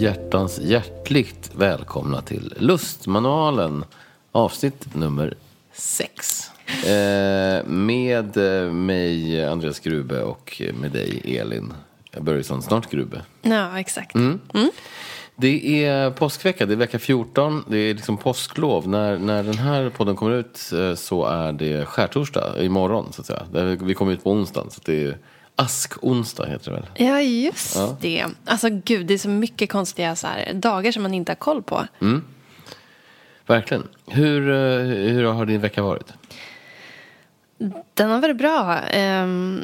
Hjärtans hjärtligt välkomna till Lustmanualen avsnitt nummer sex. Eh, med eh, mig Andreas Grube och med dig Elin Börjesson, snart Grube. Ja, exakt. Mm. Det är påskvecka, det är vecka 14, det är liksom påsklov. När, när den här podden kommer ut eh, så är det skärtorsdag imorgon så att säga. Vi kommer ut på onsdagen så det är askonsdag heter det väl. Ja, just det. Alltså gud, det är så mycket konstiga så här, dagar som man inte har koll på. Verkligen. Hur, eh, hur har din vecka varit? Den har varit bra. ehm,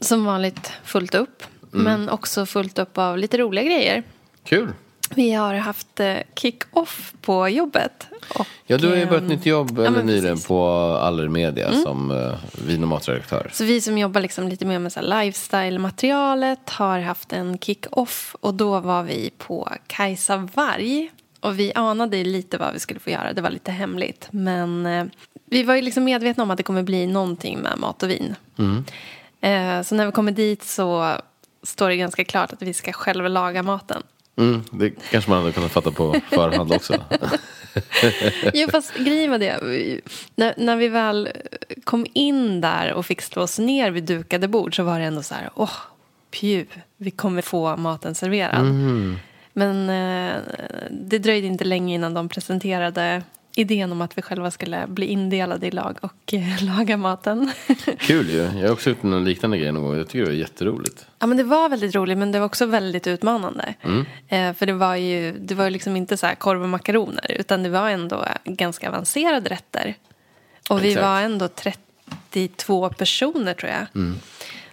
som vanligt fullt upp. Men också fullt upp av lite roliga grejer. Kul. Vi har haft eh, kick-off på jobbet. Och, Ja, du har ju ehm, börjat nytt jobb eller men nyligen på Allermedia som uh, vin och matredaktör. Så vi som jobbar liksom lite mer med lifestyle-materialet har haft en kick-off. Och då var vi på Kajsa Varg. Och vi anade lite vad vi skulle få göra. Det var lite hemligt. Men eh, vi var ju liksom medvetna om att det kommer bli någonting med mat och vin. Eh, så när vi kommer dit så står det ganska klart att vi ska själva laga maten. Mm, det kanske man hade kunnat fatta på förhand också. Jo, fast grejen var det. När, när vi väl kom in där och fick slå oss ner vid dukade bord så var det ändå så här, åh, pju, vi kommer få maten serverad. Men eh, det dröjde inte länge innan de presenterade idén om att vi själva skulle bli indelade i lag och eh, laga maten. Kul ju. Jag har också gjort någon liknande grej någon gång. Jag tycker det var jätteroligt. Ja, men det var väldigt roligt, men det var också väldigt utmanande. Eh, för det var ju det var liksom inte så här korv och makaroner, utan det var ändå ganska avancerade rätter. Och vi Exakt. var ändå 32 personer, tror jag.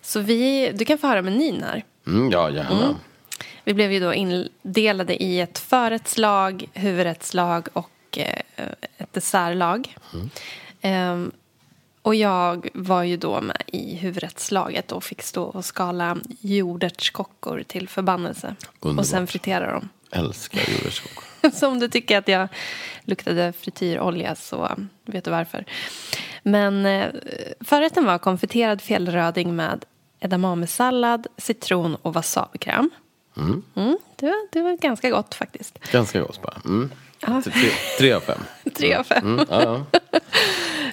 Så vi, du kan få höra menyn här. Mm, ja, gärna. Vi blev ju då indelade i ett förrättslag, huvudrättslag och eh, ett dessertlag. Ehm, och jag var ju då med i huvudrättslaget och fick stå och skala jordärtskockor till förbannelse. Underbart. Och sen fritera dem. Älskar jordärtskockor. Så om du tycker att jag luktade frityrolja så vet du varför. Men eh, förrätten var konfiterad fjällröding med edamamesallad, citron och wasabikräm. Mm. Mm, det, var, det var ganska gott faktiskt. Ganska gott bara. Mm. Ja. Tre, tre av fem. Tre av fem. Mm, ja, ja.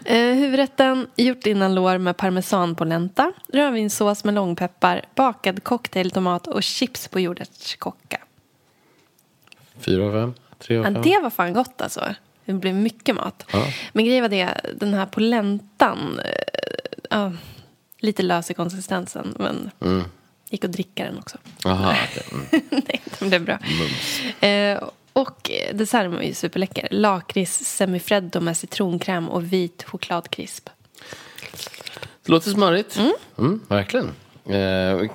Eh, huvudrätten gjort innan lår med parmesanpolenta, rödvinssås med långpeppar, bakad cocktailtomat och chips på jordärtskocka. Fyra av fem. Tre av Ja, fem. det var fan gott alltså. Det blev mycket mat. Ja. Men grejen var det, den här polentan, eh, ja, lite lös i konsistensen, men Mm. gick att dricka den också. Aha, okej. mm. Nej, den blev bra. Eh, och eh, desserten var ju superläcker. Lakrits semifreddo med citronkräm och vit chokladkrisp. Det låter smarrigt. Mm. verkligen. Eh,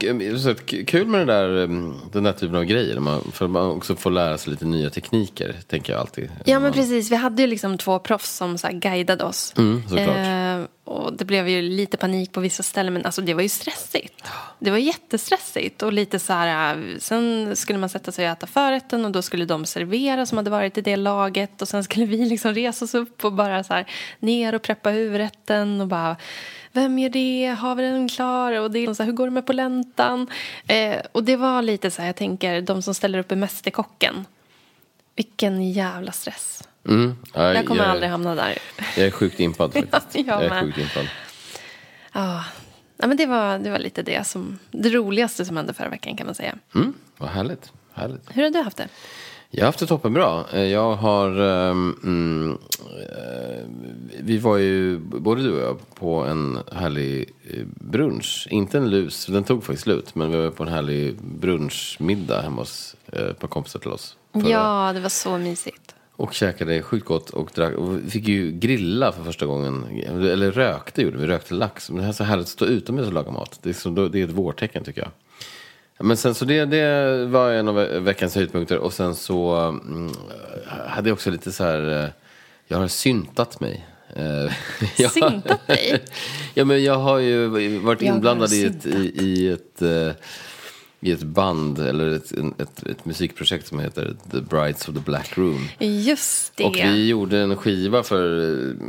k- kul med där, mm, den där typen av grejer. Man, för man också får lära sig lite nya tekniker, tänker jag alltid. Ja, men precis. Vi hade ju liksom två proffs som så guidade oss. Mm, såklart. Eh, och det blev ju lite panik på vissa ställen, men alltså det var ju stressigt. Det var jättestressigt och lite så här, eh, sen skulle man sätta sig och äta förrätten och då skulle de servera som hade varit i det laget och sen skulle vi liksom resa oss upp och bara så här ner och preppa huvudrätten och bara vem gör det? Har vi den klar? Och det är så här, hur går det med poläntan? Eh, och det var lite så här, jag tänker, de som ställer upp i Mästerkocken. Vilken jävla stress. Mm. Ja, Jag kommer jag, aldrig hamna där. jag är sjukt impad faktiskt. jag jag är sjukt impad. Ja, ja men det var, det var lite det som det roligaste som hände förra veckan kan man säga. Mm, vad härligt. härligt. Hur har du haft det? Jag har haft det toppenbra. Eh, Jag har... ehm, Mm, eh, vi var ju, både du och jag, på en härlig eh, brunch. Inte en lus, den tog faktiskt slut. Men vi var på en härlig brunchmiddag hemma hos ett par kompisar till oss. förra- Ja, det var så mysigt. Och käkade sjukt gott och drack. Och vi fick ju grilla för första gången. Eller rökte gjorde vi, rökte lax. Men det här är så härligt att stå utomhus och laga mat. Det är, så, det är ett vårtecken tycker jag. Men sen så det, det var en av ve- veckans höjdpunkter. Och sen så mm, hade jag också lite så här. eh, Jag har syntat mig. Eh, jag- Syntat dig? ja men jag har ju varit Jag inblandad i ett, i, i ett eh, i ett band eller ett, ett, ett musikprojekt som heter The Brides of the Black Room. Just det. Och vi gjorde en skiva för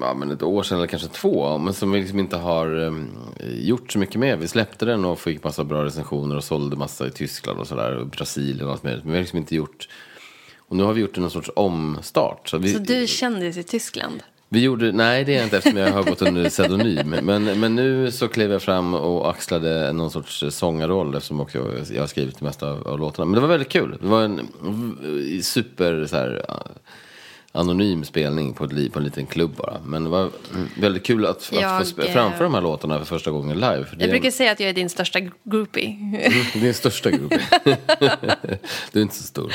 ja, men ett år sedan eller kanske två. Men som vi liksom inte har um, gjort så mycket med. Vi släppte den och fick massa bra recensioner och sålde massa i Tyskland och sådär. Och Brasilien och allt möjligt. Men vi har liksom inte gjort. Och nu har vi gjort en sorts omstart. Så, vi, Så du är kändis i Tyskland? Vi gjorde, nej det är jag inte eftersom jag har gått under pseudonym. Men, men nu så klev jag fram och axlade någon sorts sångarroll eftersom också jag, har skrivit det mesta av, av låtarna. Men det var väldigt kul. Det var en super så här, anonym spelning på, ett, li- på en liten klubb bara. Men det var mm, väldigt kul att, att få Jag, sp- eh, framföra de här låtarna för första gången live. Jag brukar säga att jag är din största groupie. den största gruppen. du är inte så stor.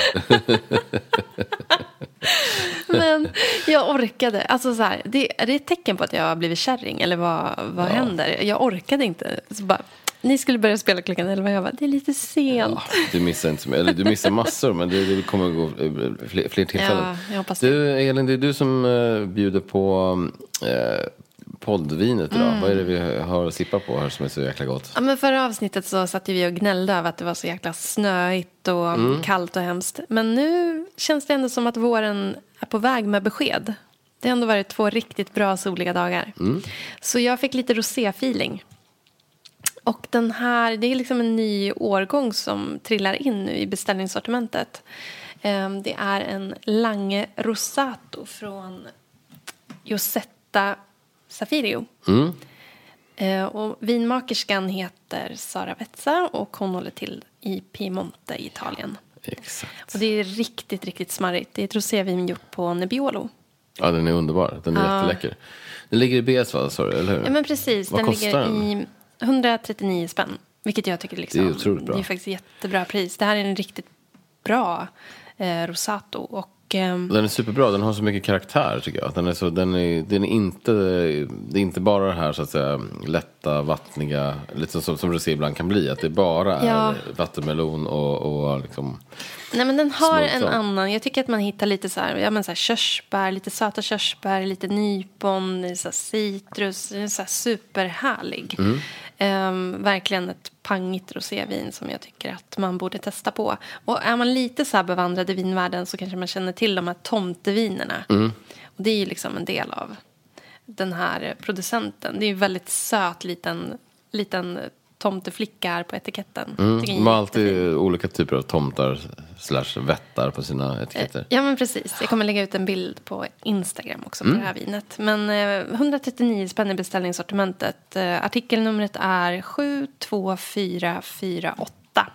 Men jag orkade. Alltså så här, det, är det ett tecken på att jag har blivit kärring? Eller vad, vad händer? Jag orkade inte. Så bara, ni skulle börja spela klockan elva. Jag bara, det är lite sent. Ja, du missar inte så mycket. Eller du missar massor, men det, det kommer gå eh, fler, fler tillfällen. Ja, jag hoppas det. du, Elin, det är du som uh, bjuder på uh, poddvinet idag. Mm. Vad är det vi har att sippa på här som är så jäkla gott? Ja, men förra avsnittet så satt vi och gnällde över att det var så jäkla snöigt och Mm. kallt och hemskt. Men nu känns det ändå som att våren är på väg med besked. Det har ändå varit två riktigt bra soliga dagar. Mm. Så jag fick lite rosé-feeling. Och den här, det är liksom en ny årgång som trillar in nu i beställningssortimentet. Ehm, Det är en Lange Rosato från Josetta Safirio. Mm. Eh, Och vinmakerskan heter Sara Vezza och hon håller till i Piemonte i Italien. Exakt. Och det är riktigt, riktigt smarrigt. Det är ett rosévin gjort på Nebbiolo. Ja, den är underbar. Den är Ja. jätteläcker. Den ligger i BS, va? Du, eller hur? Ja men precis, Vad den kostar ligger den? i 139 spänn. Vilket jag tycker liksom, Det är otroligt bra. Det är faktiskt jättebra pris. Det här är en riktigt bra eh, Rosato. Och, ehm, Den är superbra, den har så mycket karaktär tycker jag. Den är, så, den är, den är inte, det är inte bara det här så att säga lätta, vattniga, lite som, som rosé ibland kan bli. Att det bara Ja. är vattenmelon och, och liksom, Nej men den har en annan, jag tycker att man hittar lite så här, ja men så här körsbär, lite söta körsbär, lite nypon, så citrus, den är så här superhärlig. Mm. Ehm, verkligen ett pangigt rosévin som jag tycker att man borde testa på. Och är man lite så här bevandrad i vinvärlden så kanske man känner till de här tomtevinerna. Mm. Och det är ju liksom en del av den här producenten. Det är ju en väldigt söt liten, liten tomteflicka här på etiketten. mm. De har alltid olika typer av tomtar slash vättar på sina etiketter. Ja, men precis. Jag kommer lägga ut en bild på Instagram också på det här vinet. Men eh, 139 spänn i beställningssortimentet. Eh, artikelnumret är 72448.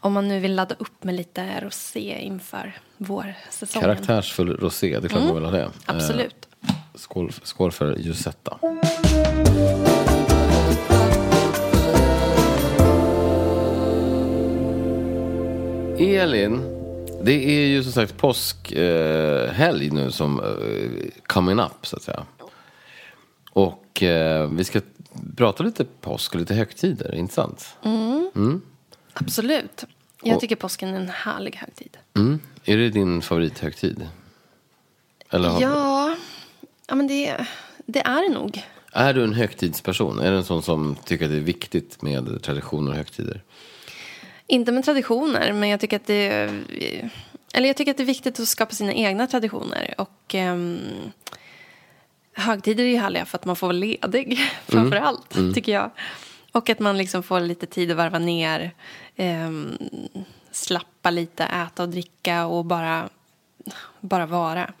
Om man nu vill ladda upp med lite rosé inför vårsäsongen. Karaktärsfull rosé, det är klart man vill ha det. Eh, Absolut. skål, skål för Giussetta. Elin, det är ju som sagt påskhelg eh, helg nu som eh, coming up så att säga. Och eh, vi ska prata lite påsk och lite högtider, inte sant? Absolut. Jag tycker påsken är en härlig högtid. Mm. Är det din favorithögtid? Eller har, Ja, ja men det, det är det nog. Är du en högtidsperson? Är du en sån som tycker att det är viktigt med traditioner och högtider? Inte med traditioner, men jag tycker att det eller jag tycker att det är viktigt att skapa sina egna traditioner. Och um, högtider är ju härliga för att man får vara ledig, framför allt, tycker jag. Och att man liksom får lite tid att varva ner, ehm, slappa lite, äta och dricka och bara, bara vara.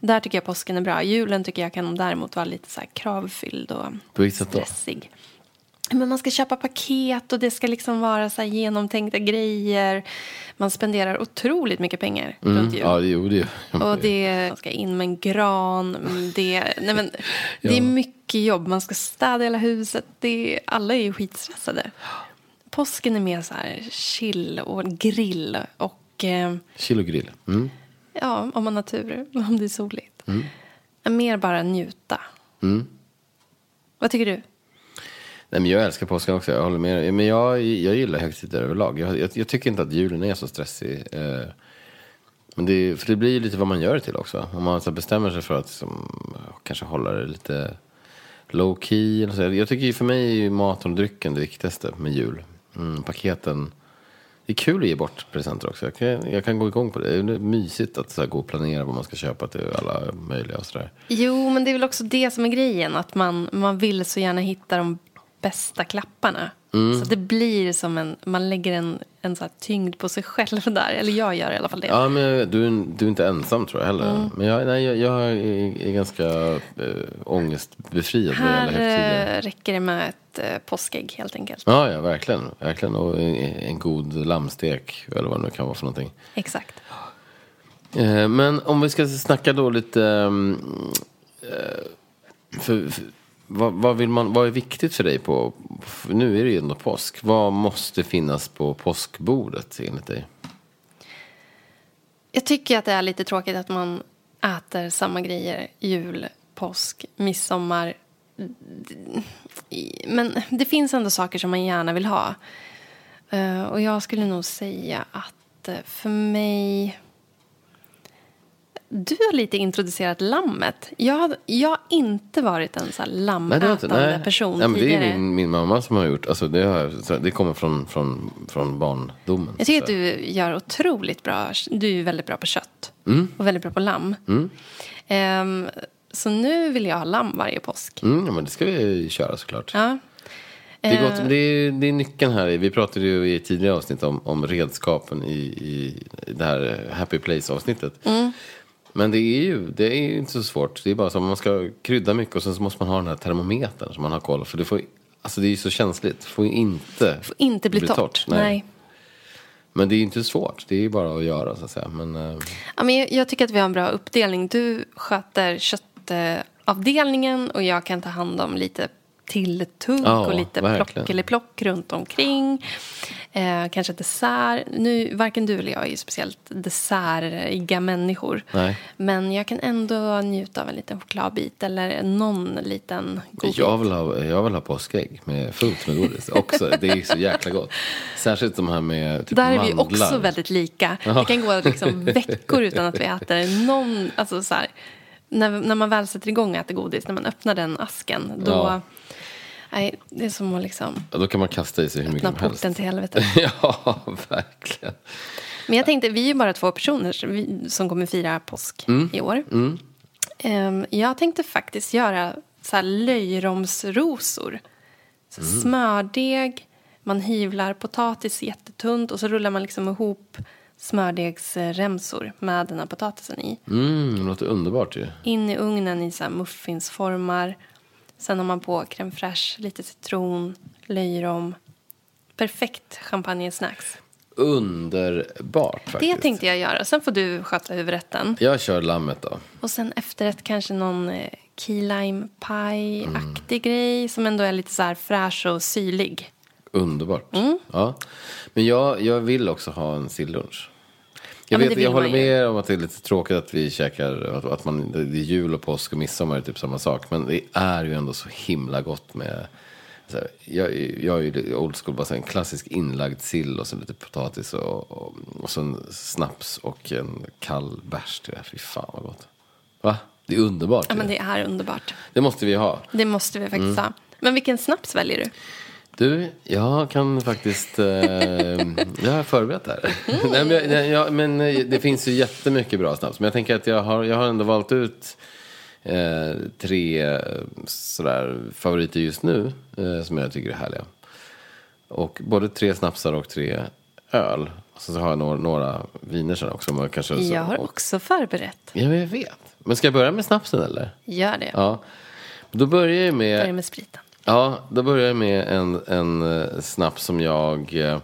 Där tycker jag påsken är bra. Julen tycker jag kan däremot vara lite så här kravfylld och stressig. Men man ska köpa paket och det ska liksom vara så genomtänkta grejer. Man spenderar otroligt mycket pengar runt jul. Ja, det- jag. Och det man ska in med en gran. Det, nej men, det är mycket jobb. Man ska städa hela huset. Det, alla är ju skitstressade. Påsken är mer så här chill och grill. Och eh, Kilogrill. Mm. ja, om man har tur, om det är soligt. Mer bara njuta. Mm. Vad tycker du? Nej, men jag älskar påsken också, jag håller med. Men jag, jag gillar högtider överlag. Jag, jag, jag tycker inte att julen är så stressig. Eh, men det, för det blir ju lite vad man gör det till också. Om man så bestämmer sig för att liksom, kanske hålla det lite low key. Eller så. Jag tycker ju för mig är ju maten och drycken det viktigaste med jul. Mm, paketen Det är kul att ge bort presenter också. Jag kan, jag kan gå igång på det. Det är mysigt att så här, gå och planera vad man ska köpa till alla möjliga och sådär. Jo, men det är väl också det som är grejen. Att man, man vill så gärna hitta de bästa klapparna. Mm. Så det blir som en, man lägger en, en så tyngd på sig själv där. Eller jag gör i alla fall det. Ja, men du, du är inte ensam tror jag heller. Men jag, nej, jag, jag är, är ganska äh, ångestbefriad Här eh, räcker det med ett eh, påskägg helt enkelt. Ja, ja, verkligen. verkligen. Och en, en god lammstek, eller vad det nu kan vara för någonting. Exakt. Eh, men om vi ska snacka då lite... eh, för, för, vad, vad, vill man, vad är viktigt för dig på... Nu är det ju ändå påsk. Vad måste finnas på påskbordet enligt dig? Jag tycker att det är lite tråkigt att man äter samma grejer jul, påsk, midsommar. Men det finns ändå saker som man gärna vill ha. Eh, och jag skulle nog säga att eh, för mig... Du har lite introducerat lammet. Jag har, jag har inte varit en så här jag inte. lamätande person nej, men det tidigare. är min, min mamma som har gjort. Alltså det, har, det kommer från, från, från barndomen. Jag tycker så. att du gör otroligt bra. Du är väldigt bra på kött. Mm. Och väldigt bra på lamm. Ehm, så nu vill jag ha lamm varje påsk. Mm, ja, men det ska vi köra såklart. Ja. Det är, Eh. gott, det, är, det är nyckeln här. Vi pratade ju i tidigare avsnitt om, om redskapen i, i det här Happy Place-avsnittet. Mm. Men det är ju det är inte så svårt. Det är bara så man ska krydda mycket och sen så måste man ha den här termometern som man har koll. För det, får, alltså det är ju så känsligt. Det får inte, Får inte bli, torrt. Nej. Men det är ju inte svårt. Det är ju bara att göra så att säga. Men, eh, Ja, men jag, jag tycker att vi har en bra uppdelning. Du sköter köttavdelningen och jag kan ta hand om lite tilltugg Ja, och lite verkligen. plock eller plock runt omkring. Eh, kanske dessert. Nu, varken du eller jag är ju speciellt dessertiga människor. Nej. Men jag kan ändå njuta av en liten chokladbit eller någon liten godbit. jag, vill ha, jag vill ha påskägg med fullt med godis också. Det är så jäkla gott. Särskilt de här med typ Där är vi mandlar. också väldigt lika. Det kan gå liksom veckor utan att vi äter någon... Alltså så här, när, när man väl sätter igång och äter godis, när man öppnar den asken, då... Ja. Nej, det är som att liksom Ja, då kan man kasta i sig hur mycket öppna som helst. porten till helvetet. ja, verkligen. Men jag tänkte, vi är ju bara två personer vi, som kommer fira påsk Mm. i år. Ehm, jag tänkte faktiskt göra så här löjromsrosor. Så Mm. Smördeg, man hyvlar potatis jättetunt och så rullar man liksom ihop smördegsremsor med den här potatisen i. Mm, det låter underbart ju. In i ugnen i så muffinsformar. Sen har man på crème fraîche, lite citron, löjrom. Perfekt champagnesnacks. Underbart faktiskt. Det tänkte jag göra. Sen får du sköta huvudrätten. Jag kör lammet då. Och sen efterrätt kanske någon eh, key lime pie-aktig Mm. grej som ändå är lite så här fräsch och syrlig. Underbart. Mm. Ja. Men jag, jag vill också ha en sillunch. Ja, Jag, vet, jag håller med om att det är lite tråkigt att vi käkar, att, att man, det är jul och påsk och midsommar är typ samma sak. Men det är ju ändå så himla gott med, här, jag, jag är ju old school, bara så här, en klassisk inlagd sill och så lite potatis och, och, och så en snaps och en kall bärs till det. Fy fan vad gott. Va? Det är underbart. Ja, men det är underbart. det måste vi ha. Det måste vi faktiskt Mm. ha. Men vilken snaps väljer du? Du, jag kan faktiskt... Eh, jag har förberett här. Nej, men, jag, men eh, det finns ju jättemycket bra snaps. Men jag tänker att jag har, jag har ändå valt ut eh, tre eh, sådär, favoriter just nu. Eh, som jag tycker är härliga. Och både tre snapsar och tre öl. Och så har jag några, några viner sen också. Men kanske, så- Jag har också förberett. Ja, men jag vet. Men ska jag börja med snapsen eller? Gör det. Ja. Då börjar jag med... Börja med spriten. Ja, då börjar jag med en, en eh, snaps som jag eh,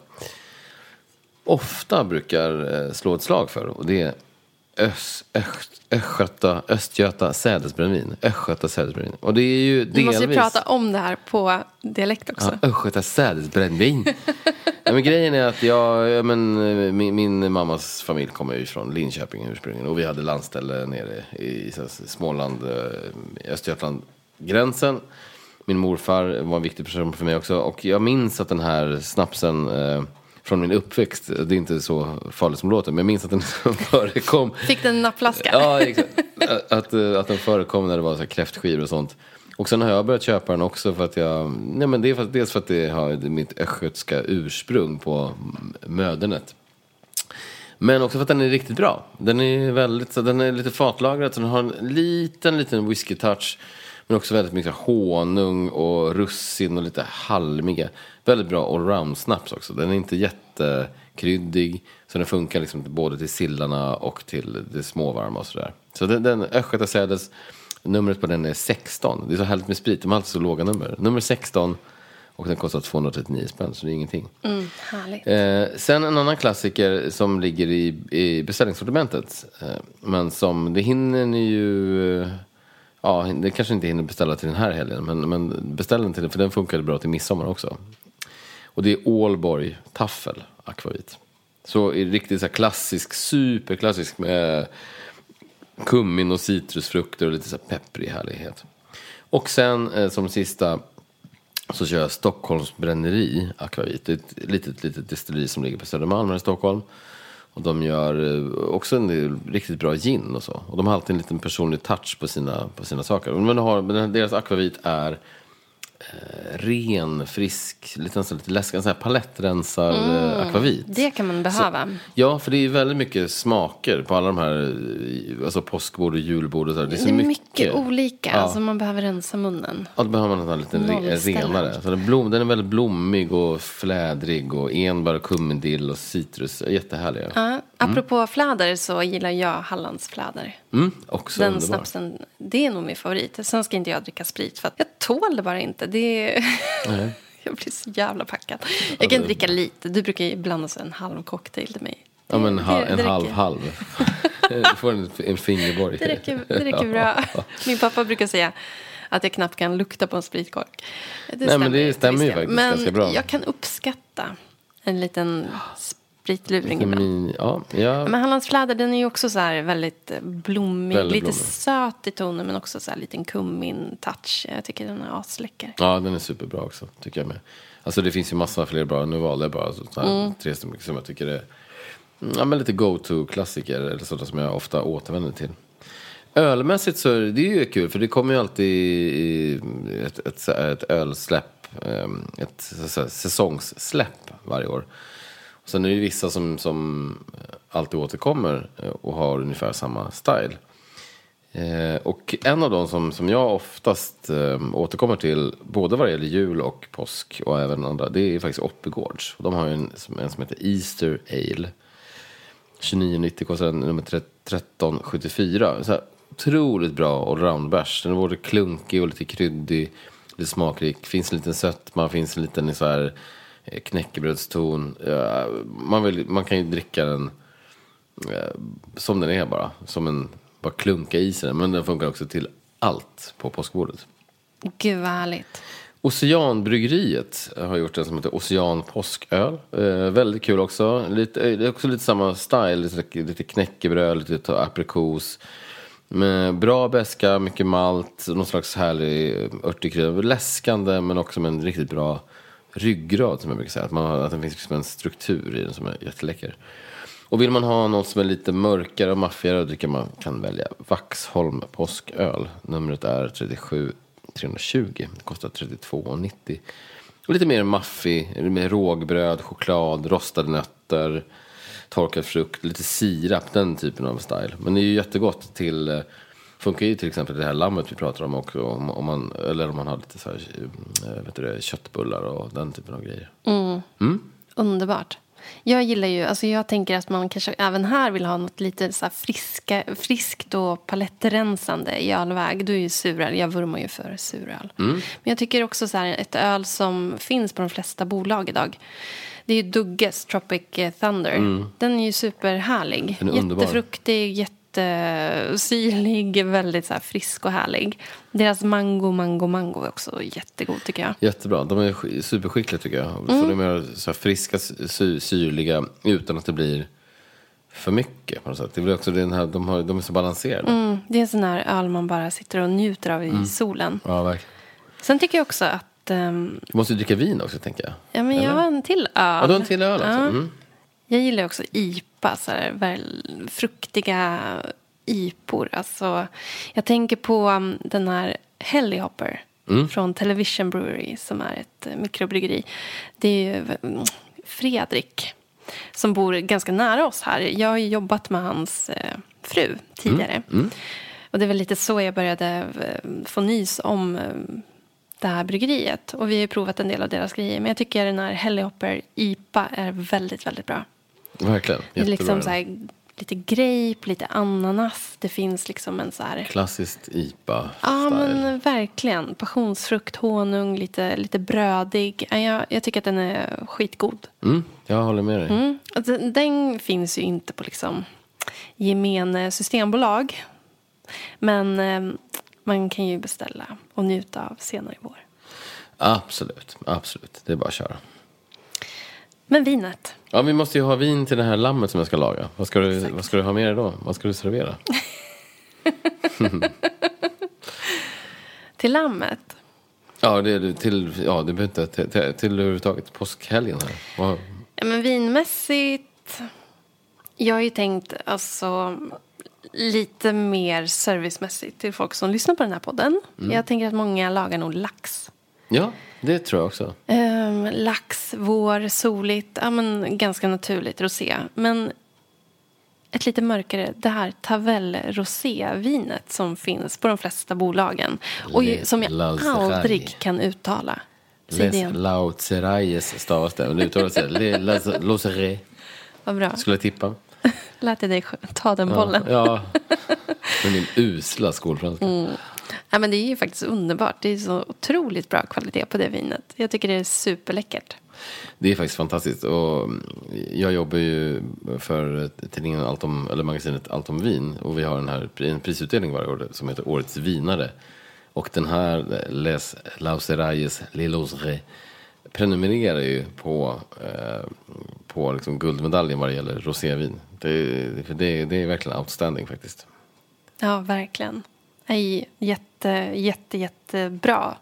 ofta brukar eh, slå ett slag för. Och det är Ös, Öst, Östgöta, Östgöta sädesbrännvin. Östgöta sädesbrännvin. Och det är ju Du delvis... måste ju prata om det här på dialekt också. Ja, Östgöta sädesbrännvin. ja, men grejen är att jag, ja, men, min, min mammas familj kommer ju från Linköping ursprungligen. Och vi hade landställe nere i här, Småland, Östergötland, gränsen. Min morfar var en viktig person för mig också. Och jag minns att den här snapsen eh, från min uppväxt, det är inte så farligt som låter, men jag minns att den förekom Fick den en nappflaska? Ja, exakt. Att, att, att den förekom när det var så här kräftskivor och sånt. Och sen har jag börjat köpa den också för att jag, nej men det är för, dels för att det har mitt östgötska ursprung på mödernet. Men också för att den är riktigt bra. Den är väldigt, så den är lite fatlagrad så den har en liten, liten whisky-touch. Men också väldigt mycket honung och russin och lite halmiga. Väldigt bra allround-snaps också. Den är inte jättekryddig. Så den funkar liksom både till sillarna och till det småvarma och sådär. Så den, den Östgötasädes, numret på den är 16. Det är så härligt med sprit, de har alltid så låga nummer. Nummer 16 och den kostar 239 spänn, så det är ingenting. Mm. Eh, sen en annan klassiker som ligger i, i beställningssortimentet. Eh, men som, det hinner ni ju... Ja, det kanske inte hinner beställa till den här helgen. Men, men beställ den till den, för den funkade bra till midsommar också. Och det är Ålborg Taffel Akvavit. Så riktigt så här klassisk, superklassisk med kummin och citrusfrukter och lite så här pepprig härlighet. Och sen eh, som sista så kör jag Stockholms bränneri akvavit. Det är ett litet, litet destilleri som ligger på Södermalm här i Stockholm. Och de gör eh, också en del riktigt bra gin och så. Och de har alltid en liten personlig touch på sina, på sina saker. Men, de har, men deras akvavit är eh, ren, frisk, lite, nästan lite läskig, sån här palettrensar mm, akvavit. Det kan man behöva. Så, ja, för det är väldigt mycket smaker på alla de här, alltså påskbord och julbord och så. Det är, så det är mycket, mycket olika, ja. alltså man behöver rensa munnen. Ja, då behöver man en lite renare. Så den, blom, den är väldigt blommig och flädrig och enbär och kummindill och citrus. Jättehärlig. Ja. Apropå mm. fläder så gillar jag Hallandsfläder. Mm, också Den underbar. snapsen, det är nog min favorit. Sen ska inte jag dricka sprit för att jag tål det bara inte. Det är... jag blir så jävla packad. Jag kan dricka lite. Du brukar ju blanda en halv cocktail till mig. Ja, men ha, en halv halv. du får en, en fingerborg. Det räcker, det räcker bra. Min pappa brukar säga att jag knappt kan lukta på en spritkork. Det Nej, stämmer, men det stämmer ju faktiskt men ganska bra. Men jag kan uppskatta en liten spritluring ibland. Ja, ja. Men Hallandsfläder den är ju också så väldigt blommig. Väldigt lite blommig. söt i tonen men också så här liten kummin-touch. Jag tycker den är asläcker. Ja, den är superbra också. Tycker jag med. Alltså det finns ju massa fler bra. Nu valde jag bara så här, mm. tre stycken som jag tycker är ja, men lite go-to-klassiker. Eller sådana som jag ofta återvänder till. Ölmässigt så är det ju kul för det kommer ju alltid ett, ett, ett ölsläpp. Ehm, ett säsongssläpp varje år. Sen är det vissa som, som eh, alltid återkommer eh, och har ungefär samma style. Eh, och en av dem som, som jag oftast eh, återkommer till, både vad det gäller jul och påsk och även andra, det är faktiskt Oppigårds. De har ju en, en som heter Easter Ale. 29,90 kostar den nummer 1374. Så här, otroligt bra allround-bärs. Den är både klunkig och lite kryddig, lite smakrik. Finns en liten sötma, finns en liten så här Eh, knäckebrödston. Man, vill, man kan ju dricka den eh, som den är bara. Som en, bara klunka i sig den. Men den funkar också till allt på påskbordet. Gud vad härligt. Oceanbryggeriet har gjort en som heter Ocean påsköl. Eh, väldigt kul också. Lite, det är också lite samma style. Lite, lite knäckebröd, lite aprikos. Med bra beska, mycket malt, någon slags härlig örtig krydda. Läskande men också med en riktigt bra ryggrad som jag brukar säga. Att, man, att det finns liksom en struktur i den som är jätteläcker. Och vill man ha något som är lite mörkare och maffigare då man kan välja Vaxholm påsköl. Numret är 37 320. Det kostar 32,90. Och lite mer maffig, med rågbröd, choklad, rostade nötter, torkad frukt, lite sirap, den typen av style. Men det är ju jättegott till eh, funkar ju till exempel det här lammet vi pratar om också. Om, om man, eller om man har lite så här, eh, vet du, köttbullar och den typen av grejer. Mm. Mm? Underbart. Jag gillar ju, alltså jag tänker att man kanske även här vill ha något lite så friska, friskt och palettrensande i ölväg. Du är ju suröl, jag vurmar ju för suröl. Mm. Men jag tycker också så här, ett öl som finns på de flesta bolag idag. Det är ju Dugges Tropic Thunder. Mm. Den är ju superhärlig. Den är Jättefruktig, jätte jättesyrlig, väldigt så frisk och härlig. Deras mango, mango, mango är också jättegod tycker jag. Jättebra. De är superskickliga tycker jag. Mm. För de är så friska, sy syrliga utan att det blir för mycket på något sätt. Det blir också den här, de, har, de är så balanserade. Mm. Det är en sån här öl man bara sitter och njuter av i mm. solen. Ja, verkligen. Sen tycker jag också att... Um, du måste ju dricka vin också tänker jag. Ja, men Eller? jag har en till öl. Ja, du har en till öl alltså. Mm. Jag gillar också IPA, så här, väl, fruktiga IPor. Alltså, jag tänker på um, den här Hellyhopper. från Television Brewery som är ett eh, mikrobryggeri. Det är ju mm, Fredrik som bor ganska nära oss här. Jag har ju jobbat med hans eh, fru tidigare. Och det är väl lite så jag började få nys om eh, det här bryggeriet. Och vi har ju provat en del av deras grejer. Men jag tycker den här Hellihopper IPA är väldigt, väldigt bra. Verkligen. Det är Jättebra. liksom så här, lite grape, lite ananas. Det finns liksom en så här... Klassiskt IPA Ja, men verkligen. Passionsfrukt, honung, lite, lite brödig. Ja, Jag, jag tycker att den är skitgod. Mm, jag håller med dig. Mm. Den, den finns ju inte på liksom gemene systembolag. Men eh, man kan ju beställa och njuta av senare i vår. Absolut, absolut. Det är bara att köra. Men vinet. Ja, vi måste ju ha vin till det här lammet som jag ska laga. Vad ska du, vad ska du ha med dig då? Vad ska du servera? Till lammet. Ja, det till, ja, det behöver inte, till, till, till överhuvudtaget påskhelgen här. Vad- Ja, men vinmässigt. Jag har ju tänkt alltså lite mer servicemässigt till folk som lyssnar på den här podden. Jag tänker att många lagar nog lax. Ja, det tror jag också. Ehm, lax, vår, soligt, ja, men ganska naturligt rosé. Men ett lite mörkare, det här Tavel rosévinet som finns på de flesta bolagen. Och Le- som jag aldrig kan uttala. Det Les igen. Lautzerayes stavas det. Men det uttalas Losere. Vad bra. Skulle jag tippa. Lät jag dig ta den bollen. Ja. Med min usla skolfranska. Ja, men det är ju faktiskt underbart. Det är så otroligt bra kvalitet på det vinet. Jag tycker det är superläckert. Det är faktiskt fantastiskt. Och jag jobbar ju för tidningen Allt om, eller magasinet Allt om vin. Och vi har den här en prisutdelning varje år som heter Årets vinare. Och den här Les Lauserayes Lilosre prenumererar ju på, eh, på liksom guldmedaljen vad det gäller rosévin. Det, det, det är verkligen outstanding faktiskt. Ja, verkligen. Nej, jätte, jätte, jättebra.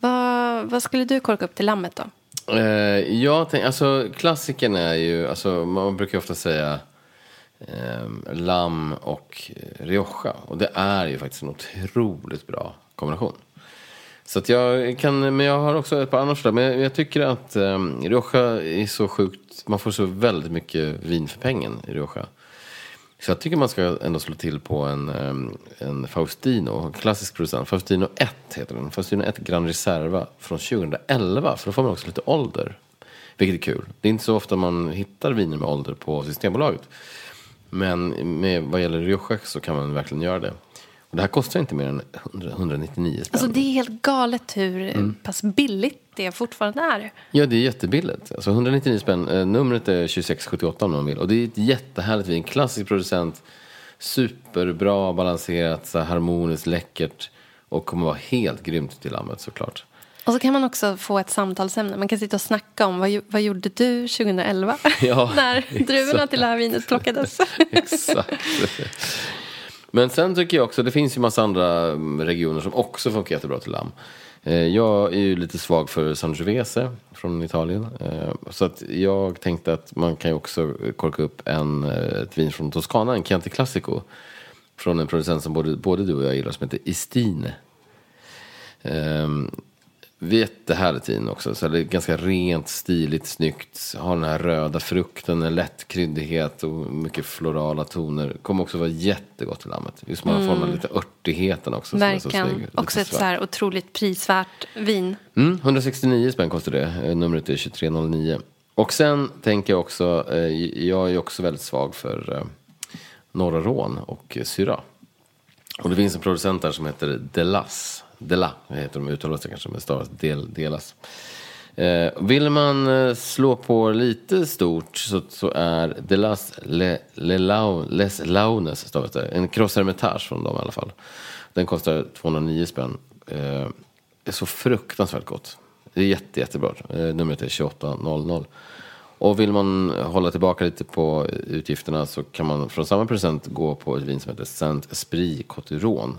Vad, vad skulle du korka upp till lammet då? Eh, jag tänk, alltså klassikern är ju, alltså man brukar ofta säga eh, lamm och eh, rioja. Och det är ju faktiskt en otroligt bra kombination. Så att jag kan, men jag har också ett par andra förslag. Men jag, jag tycker att eh, rioja är så sjukt, man får så väldigt mycket vin för pengen i rioja. Så jag tycker man ska ändå slå till på en, ehm, en Faustino, en klassisk producent. Faustino 1 heter den. Faustino 1 Gran Reserva från 2011. För då får man också lite ålder. Vilket är kul. Det är inte så ofta man hittar viner med ålder på Systembolaget. Men med, vad gäller Rioja så kan man verkligen göra det. Och det här kostar inte mer än 100, 199 spänn. Alltså det är helt galet hur pass billigt det fortfarande är. Ja, det är jättebilligt. Alltså 199 spänn. Eh, numret är 2678 om man vill. Och det är ett jättehärligt vin. Klassisk producent. Superbra, balanserat, så harmoniskt, läckert. Och kommer vara helt grymt till lammet såklart. Och så kan man också få ett samtalsämne. Man kan sitta och snacka om vad, vad gjorde du 2011? Ja, När druvorna till det här vinet plockades. Exakt. Men sen tycker jag också, det finns ju massa andra mm, regioner som också funkar jättebra till lamm. Eh, jag är ju lite svag för Sangiovese från Italien. Eh, så att jag tänkte att man kan ju också korka upp en, eh, ett vin från Toscana, en Chianti Classico. Från en producent som både, både du och jag gillar som heter Istine. Ehm, Jättehärligt vin också. Så det är ganska rent, stiligt, snyggt. Har den här röda frukten, en lätt kryddighet och mycket florala toner. Kommer också vara jättegott till lammet. Just man får mm. lite örtigheten också. Verkligen. Också ett svart. så här otroligt prisvärt vin. Mm, 169 spänn kostar det. Eh, Numret är 2309. Och sen tänker jag också, eh, jag är också väldigt svag för eh, Norra Rån och Syrah. Och det finns en producent där som heter Delas. Dela heter de uttalas det kanske, men stavas del, Delas. Eh, vill man eh, slå på lite stort så, så är Delas Le, Le Lau, Les Launes stavas det. En Cross Hermitage från dem i alla fall. Den kostar 209 spänn. Eh, det är så fruktansvärt gott. Det är jätte, jättebra. Eh, numret är 2800. Och vill man hålla tillbaka lite på utgifterna så kan man från samma present gå på ett vin som heter Saint Esprit Coturon.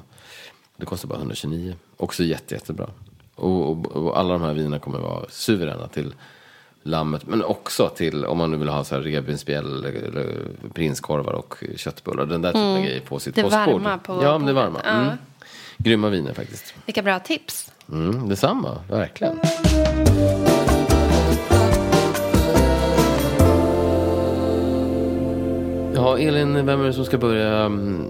Det kostar bara 129. Också jätte, jättebra. Och, och, och alla de här vinerna kommer vara suveräna till lammet. Men också till om man nu vill ha så här revbensspjäll, prinskorvar och köttbullar. Den där typen av grejer på sitt Det postbord. varma på Ja, men det varma. Mm. Grymma viner faktiskt. Vilka bra tips. Mm, detsamma, verkligen. Ja, Elin, vem är det som ska börja mm,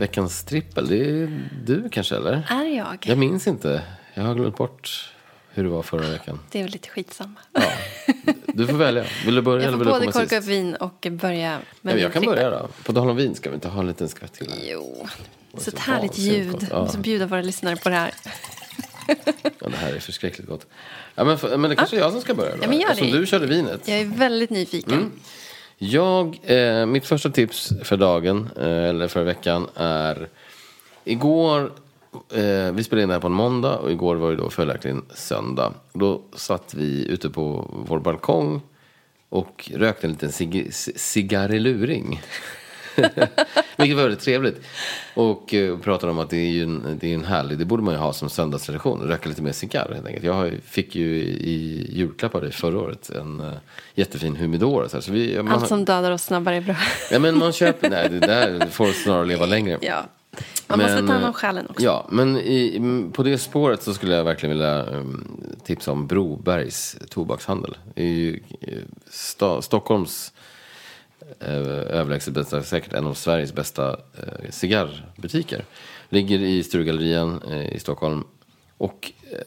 veckans trippel? Det är du kanske, eller? Är jag? Jag minns inte. Jag har glömt bort hur det var förra veckan. Det är väl lite skitsamma. Ja. Du får välja. Vill du börja Jag eller får vill du både komma korka sist? upp vin och börja med Ja, min jag kan trippel. börja då. På tal om vin, ska vi inte ha en liten skvätt till? Jo, så så ett härligt ljud. Vi Ja. måste bjuda våra lyssnare på det här. Ja, det här är förskräckligt gott. Ja, men, för, men det kanske är jag som ska börja då. Ja, men gör Eftersom det. du körde vinet. Jag är väldigt nyfiken. Mm. Jag, eh, mitt första tips för dagen, eh, eller för veckan, är... Igår, eh, vi spelade in det här på en måndag och igår var det då följaktligen söndag. Då satt vi ute på vår balkong och rökte en liten cig cigarreluring. Vilket var väldigt trevligt. Och eh, pratade om att det är ju en, det är en härlig, det borde man ju ha som söndagstradition, röka lite mer cigarr helt enkelt. Jag har fick ju i julklapp av dig förra året en uh, jättefin humidor. Så, här, så vi, man, Allt som dödar oss snabbare är bra. Ja men man köper, nej det där får snarare leva längre. ja. Man måste Men, ta hand eh, om själen också. Ja, men i, på det spåret så skulle jag verkligen vilja um, tipsa om Brobergs tobakshandel. Är ju eh, sta, Stockholms Eh, överlägset bästa, säkert en av Sveriges bästa eh, cigarrbutiker. Ligger i Sturegallerian eh, i Stockholm. Och eh,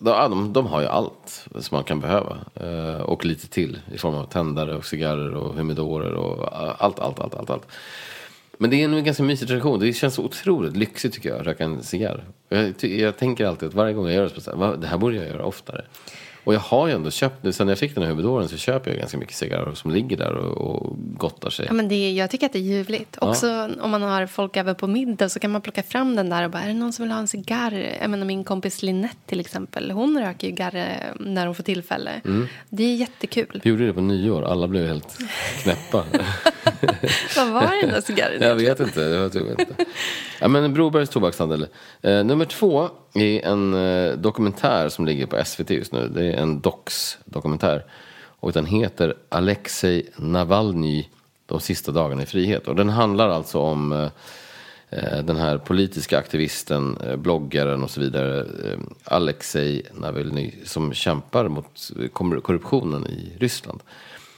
de, ja, de, de har ju allt som man kan behöva. Eh, och lite till i form av tändare och cigarrer och humidorer och eh, allt, allt, allt, allt. allt. Men det är nog en ganska mysig tradition. Det känns otroligt lyxigt tycker jag, att röka en cigarr. Jag, jag tänker alltid att varje gång jag gör det så, det här borde jag göra oftare. Och jag har ju ändå köpt, nu, sen jag fick den här humidoren så köper jag ganska mycket cigarrer som ligger där och, och gottar sig. Ja, men det är, jag tycker att det är ljuvligt. Också om man har folk över på middag så kan man plocka fram den där och bara, är det någon som vill ha en cigarr? Jag menar min kompis Linette till exempel, hon röker ju garre när hon får tillfälle. Mm. Det är jättekul. Vi gjorde det på nyår, alla blev helt knäppa. Vad var den där cigarren? jag vet inte, jag vet inte. Ja, men Brobergs tobakshandel. Eh, nummer två är en eh, dokumentär som ligger på SVT just nu. Det är en Docs-dokumentär. Och den heter Alexej Navalny, de sista dagarna i frihet. Och den handlar alltså om eh, eh den här politiska aktivisten, eh, bloggaren och så vidare, eh, Alexej Navalny, som kämpar mot korruptionen i Ryssland.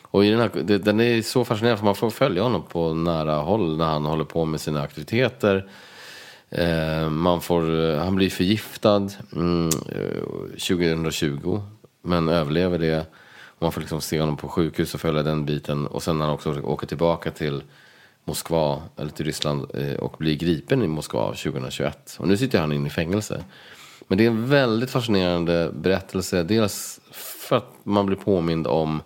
Och i den, här, den är så fascinerande för man får följa honom på nära håll när han håller på med sina aktiviteter. Eh, man får, eh, han blir förgiftad mm, eh, 2020 men överlever det. Och man får liksom se honom på sjukhus och följa den biten. Och sen när han också åker tillbaka till Moskva, eller till Ryssland och blir gripen i Moskva 2021. Och nu sitter han inne i fängelse. Men det är en väldigt fascinerande berättelse. Dels för att man blir påmind om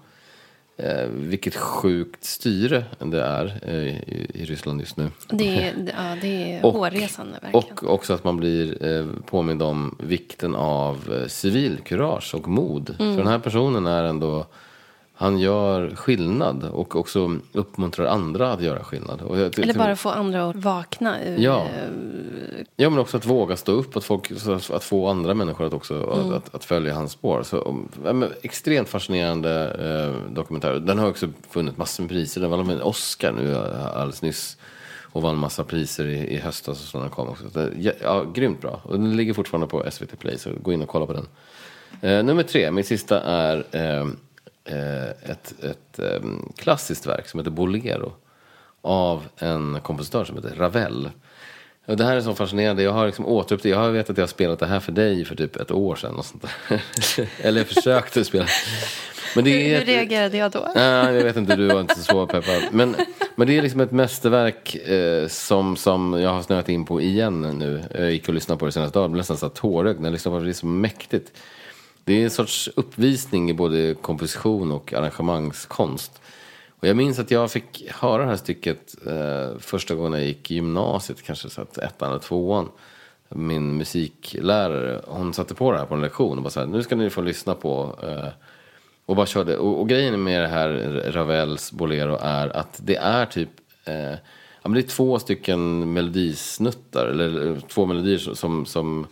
eh, vilket sjukt styre det är eh, i, i Ryssland just nu. Det är, ja, det är Och- hårresande verkligen. Och också att man blir eh, påmind om vikten av eh, civilkurage och mod. Mm. För den här personen är ändå, han gör skillnad och också uppmuntrar andra att göra skillnad. Jag, Eller bara få andra att vakna ur... Ja. eh, Ja, men också att våga stå upp, att, folk, att, få andra människor att också att, att följa hans spår. Så, ja, extremt fascinerande eh, dokumentär. Den har också funnit massor med priser. Den vann en Oscar nu eh, alldeles nyss. Och vann massa priser i, i höstas och så när den kom också. Så Det, ja, ja, grymt bra. Och den ligger fortfarande på SVT Play, så gå in och kolla på den. Eh, nummer tre, min sista är eh, ett, ett eh, klassiskt verk som heter Bolero. Av en kompositör som heter Ravel. Och det här är så fascinerande. Jag har liksom återupp Jag vet att jag har spelat det här för dig för typ ett år sedan. Och sånt. Eller jag försökte spela. Men det hur, är hur reagerade jag då? Nej, jag vet inte, du var inte så peppad. Men, men det är liksom ett mästerverk eh, som, som jag har snöat in på igen nu. Jag gick och lyssnade på det senaste dagen, blev nästan så tårögd när jag lyssnade på det. Det är så mäktigt. Det är en sorts uppvisning i både komposition och arrangemangskonst. Och jag minns att jag fick höra det här stycket eh, första gången jag gick i gymnasiet, kanske så att ettan eller tvåan. Min musiklärare, hon satte på det här på en lektion och bara så här, nu ska ni få lyssna på eh, och bara körde. Och, och grejen med det här Ravels Bolero är att det är typ eh, ja, men det är två stycken melodisnuttar, eller, eller två melodier som, som, som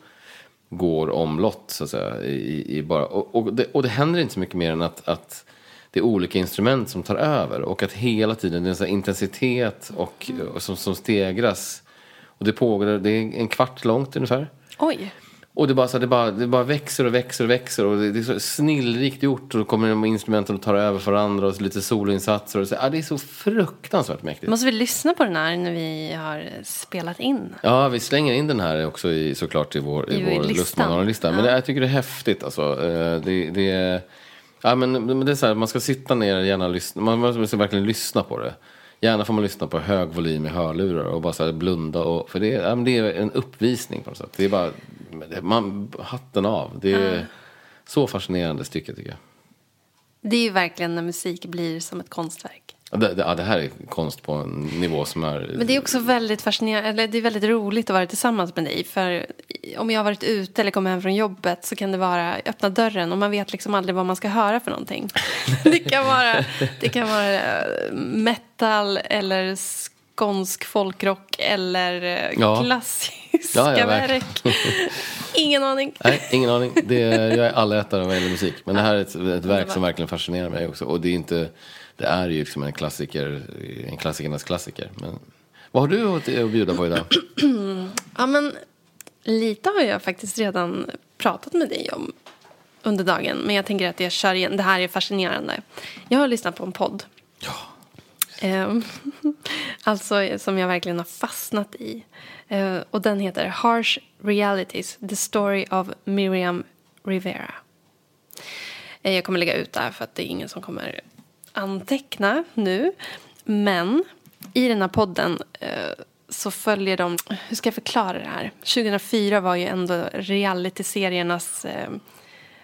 går omlott så att säga. I, i bara, och, och, det, och det händer inte så mycket mer än att, att det är olika instrument som tar över och att hela tiden det är en intensitet och, och som, som stegras. Och det pågår, det är en kvart långt ungefär. Oj. Och det bara, så det, bara, det bara växer och växer och växer och det, det är så snillrikt gjort och då kommer de instrumenten och tar över för varandra och lite soloinsatser och så, ja, det är så fruktansvärt mäktigt. Måste vi lyssna på den här när vi har spelat in? Ja, vi slänger in den här också i, såklart i vår, i I vår listan. lustmannaronlista. Men Ja. det, jag tycker det är häftigt alltså. Eh, Det, det är, ja, men, men det är så här, man ska sitta ner och gärna lyssna. Man måste verkligen lyssna på det. Gärna får man lyssna på hög volym i hörlurar och bara så blunda. Och, för det, är- ja, det är en uppvisning på något sätt. Det är bara, man, hatten av. Det är så fascinerande stycke tycker jag. Det är ju verkligen när musik blir som ett konstverk. Det, det, ja, det här är konst på en nivå som är... Men det är också väldigt fascinerande, eller det är väldigt roligt att vara tillsammans med dig. För om jag har varit ute eller kommer hem från jobbet så kan det vara öppna dörren och man vet liksom aldrig vad man ska höra för någonting. Det kan vara, det kan vara eh, metal eller skånsk folkrock eller eh, Ja. klassiska Ja, ja, verk. Ingen aning. Nej, ingen aning. Det är, jag är allätare vad gäller musik. Men det här är ett, ett verk som verkligen fascinerar mig också. Och det är inte, det är ju liksom en klassiker, en klassikernas klassiker. Men, vad har du att bjuda på idag? Ja, men lite har jag faktiskt redan pratat med dig om under dagen. Men jag tänker att jag kör igen. Det här är fascinerande. Jag har lyssnat på en podd. Ja. Ehm, alltså som jag verkligen har fastnat i. Eh, och den heter Harsh Realities, The Story of Miriam Rivera. Eh, jag kommer lägga ut det här för att det är ingen som kommer anteckna nu. Men i den här podden eh, så följer de, hur ska jag förklara det här? 2004 var ju ändå realityseriernas, eh,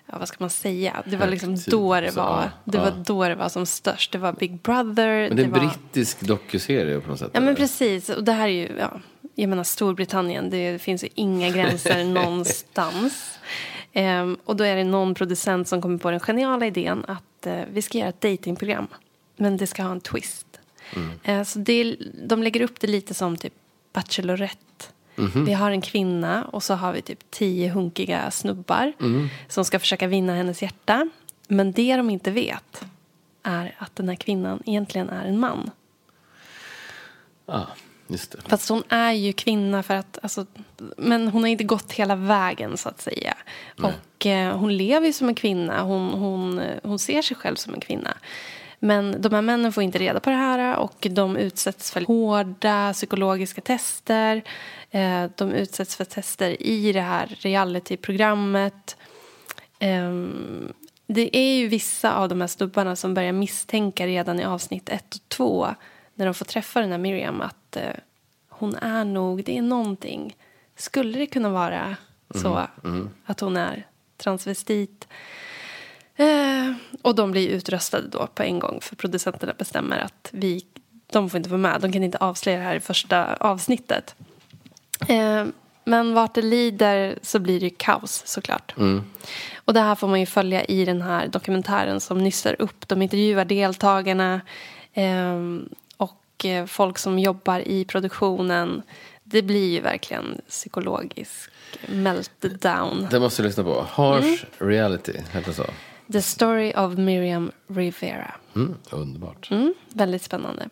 ja vad ska man säga? Det var liksom Högtid, då det var, det ja. var då det var som störst. Det var Big Brother. Men det är en var... brittisk dokuserie på något sätt. Ja men eller? precis, och det här är ju, ja, jag menar Storbritannien, det finns ju inga gränser någonstans. Ehm, och då är det någon producent som kommer på den geniala idén att eh, vi ska göra ett datingprogram. Men det ska ha en twist. Eh, så det, de lägger upp det lite som typ Bachelorette. Vi har en kvinna och så har vi typ tio hunkiga snubbar som ska försöka vinna hennes hjärta. Men det de inte vet är att den här kvinnan egentligen är en man. Ja, just det. Fast hon är ju kvinna för att, alltså, men hon har inte gått hela vägen så att säga. Och eh, hon lever ju som en kvinna, hon, hon, eh, hon ser sig själv som en kvinna. Men de här männen får inte reda på det här och de utsätts för hårda psykologiska tester. Eh, de utsätts för tester i det här realityprogrammet. Ehm, det är ju vissa av de här snubbarna som börjar misstänka redan i avsnitt ett och två när de får träffa den här Miriam att eh, hon är nog, det är någonting. Skulle det kunna vara så att hon är transvestit? Eh, och de blir utröstade då på en gång för producenterna bestämmer att vi, de får inte vara med. De kan inte avslöja det här i första avsnittet. Eh, men vart det lider så blir det kaos såklart. Och det här får man ju följa i den här dokumentären som nystar upp. De intervjuar deltagarna eh, och eh, folk som jobbar i produktionen. Det blir ju verkligen psykologisk meltdown. Det måste jag lyssna på. Harsh Mm. reality, heter så? The story of Miriam Rivera. Mm, underbart. Mm, väldigt spännande.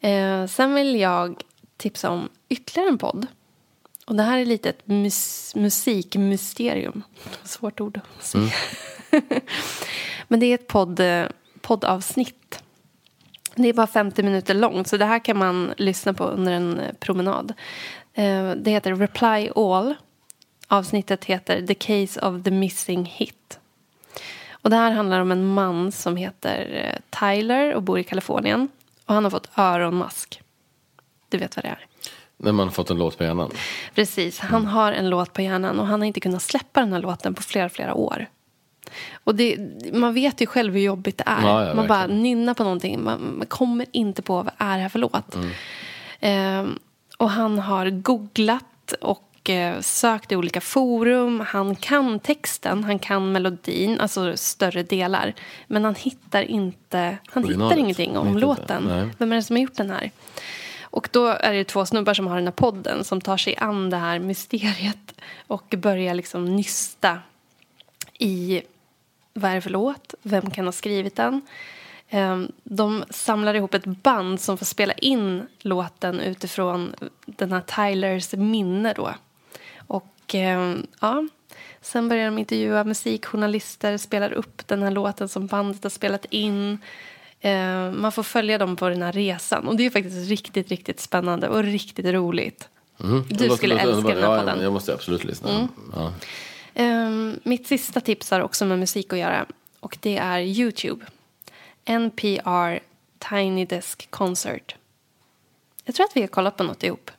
Eh, sen vill jag tipsa om ytterligare en podd. Och det här är lite ett mus- musikmysterium. Svårt ord att säga. Men det är ett podd, eh, poddavsnitt. Det är bara 50 minuter långt, så det här kan man lyssna på under en eh, promenad. Eh, det heter Reply All. Avsnittet heter The Case of the Missing Hit. Och det här handlar om en man som heter eh, Tyler och bor i Kalifornien. Och han har fått öronmask. Du vet vad det är? När man har fått en låt på hjärnan. Precis, han har en låt på hjärnan och han har inte kunnat släppa den här låten på flera, flera år. Och det, man vet ju själv hur jobbigt det är. Ja, ja, man bara verkligen. nynnar på någonting, man, man kommer inte på vad är det här för låt. Mm. Ehm, och han har googlat och eh, sökt i olika forum. Han kan texten, han kan melodin, alltså större delar. Men han hittar inte, han Originalet. hittar ingenting om låten. Vem är det som har gjort den här? Och då är det två snubbar som har den här podden som tar sig an det här mysteriet och börjar liksom nysta i vad är det för låt, vem kan ha skrivit den. Ehm, De samlar ihop ett band som får spela in låten utifrån den här Tylers minne då. Och Och eh, ja, sen börjar de intervjua musikjournalister, spelar upp den här låten som bandet har spelat in. Eh, man får följa dem på den här resan. Och det är faktiskt riktigt, riktigt spännande och riktigt roligt. Mm. Du skulle älska den här ja, podden. Jag måste absolut lyssna. Ja. Ehm, mitt sista tips har också med musik att göra. Och det är Youtube. NPR Tiny Desk Concert. Jag tror att vi har kollat på något ihop.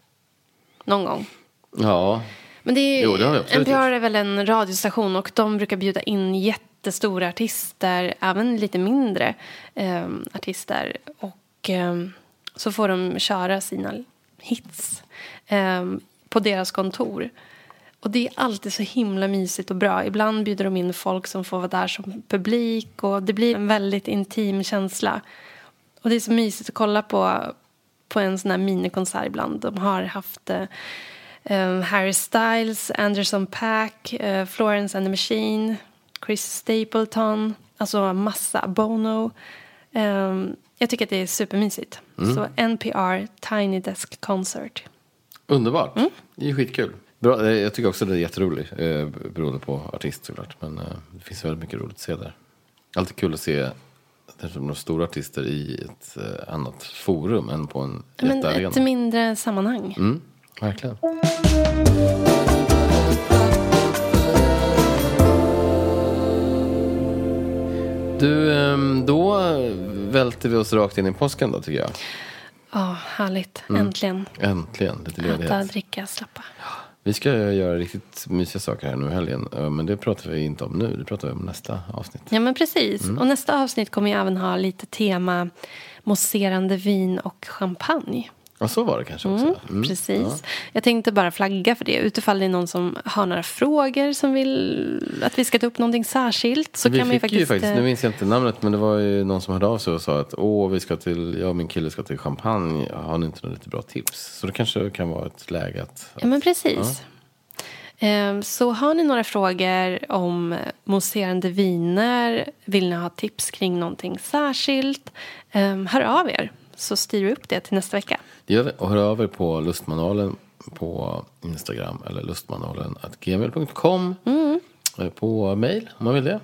Någon gång. ja. Men det är, Jo, det har absolut NPR är väl en radiostation och de brukar bjuda in jättestora artister, även lite mindre ehm, artister. Och ehm, så får de köra sina hits på deras kontor. Och det är alltid så himla mysigt och bra. Ibland bjuder de in folk som får vara där som publik och det blir en väldigt intim känsla. Och det är så mysigt att kolla på, på en sån här minikonsert ibland. De har haft eh, eh, Harry Styles, Anderson Paak, eh, Florence and the Machine, Chris Stapleton, alltså massa, Bono. Eh, jag tycker att det är supermysigt. Så NPR Tiny Desk Concert. Underbart. Mm. Det är skitkul. Bra, eh, jag tycker också det är jätteroligt. Eh, beroende på artist såklart. Men eh, det finns väldigt mycket roligt att se där. Alltid kul att se några stora artister i ett eh, annat forum än på en Men jättearena. ett mindre sammanhang. Mm, verkligen. Du, ehm, då välter vi oss rakt in i påsken då tycker jag. Ja, härligt. Mm. Äntligen. Äntligen, lite Äta, ledighet. dricka, slappa. Vi ska göra riktigt mysiga saker här nu i helgen. Eh, Men det pratar vi inte om nu, det pratar vi om nästa avsnitt. Ja, men precis. Mm. Och nästa avsnitt kommer ju även ha lite tema mousserande vin och champagne. Ja, så var det kanske också. Mm, Mm. precis. Jag tänkte bara flagga för det. Utifall det är någon som har några frågor som vill att vi ska ta upp någonting särskilt. Så vi kan man ju fick faktiskt... ju faktiskt, eh, nu minns jag inte namnet, men det var ju någon som hörde av sig och sa att åh, vi ska till, jag och min kille ska till Champagne, har ni inte några lite bra tips? Så det kanske kan vara ett läge att... Ja, men precis. Ehm, Så har ni några frågor om mousserande viner, vill ni ha tips kring någonting särskilt, ehm, hör av er så styr vi upp det till nästa vecka. Det gör vi. Och hör av er på lustmanualen på Instagram eller lustmanualen.gmail.com Mm. På mail om man vill det.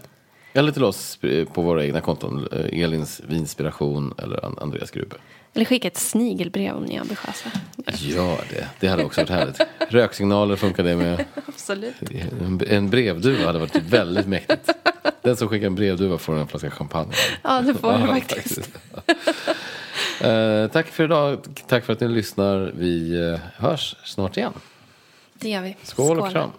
Eller till oss på våra egna konton, eh, Elins vinspiration eller An- Andreas Grube. Eller skicka ett snigelbrev om ni är ambitiösa. Gör det, det hade också varit härligt. Röksignaler funkar det med. Absolut. En, brevduva hade varit väldigt mäktigt. Den som skickar en brevduva får en flaska champagne. Ja, det får jag Ja, faktiskt. Eh, tack för idag. Tack för att ni lyssnar. Vi eh, hörs snart igen. Det gör vi. Skål och kram.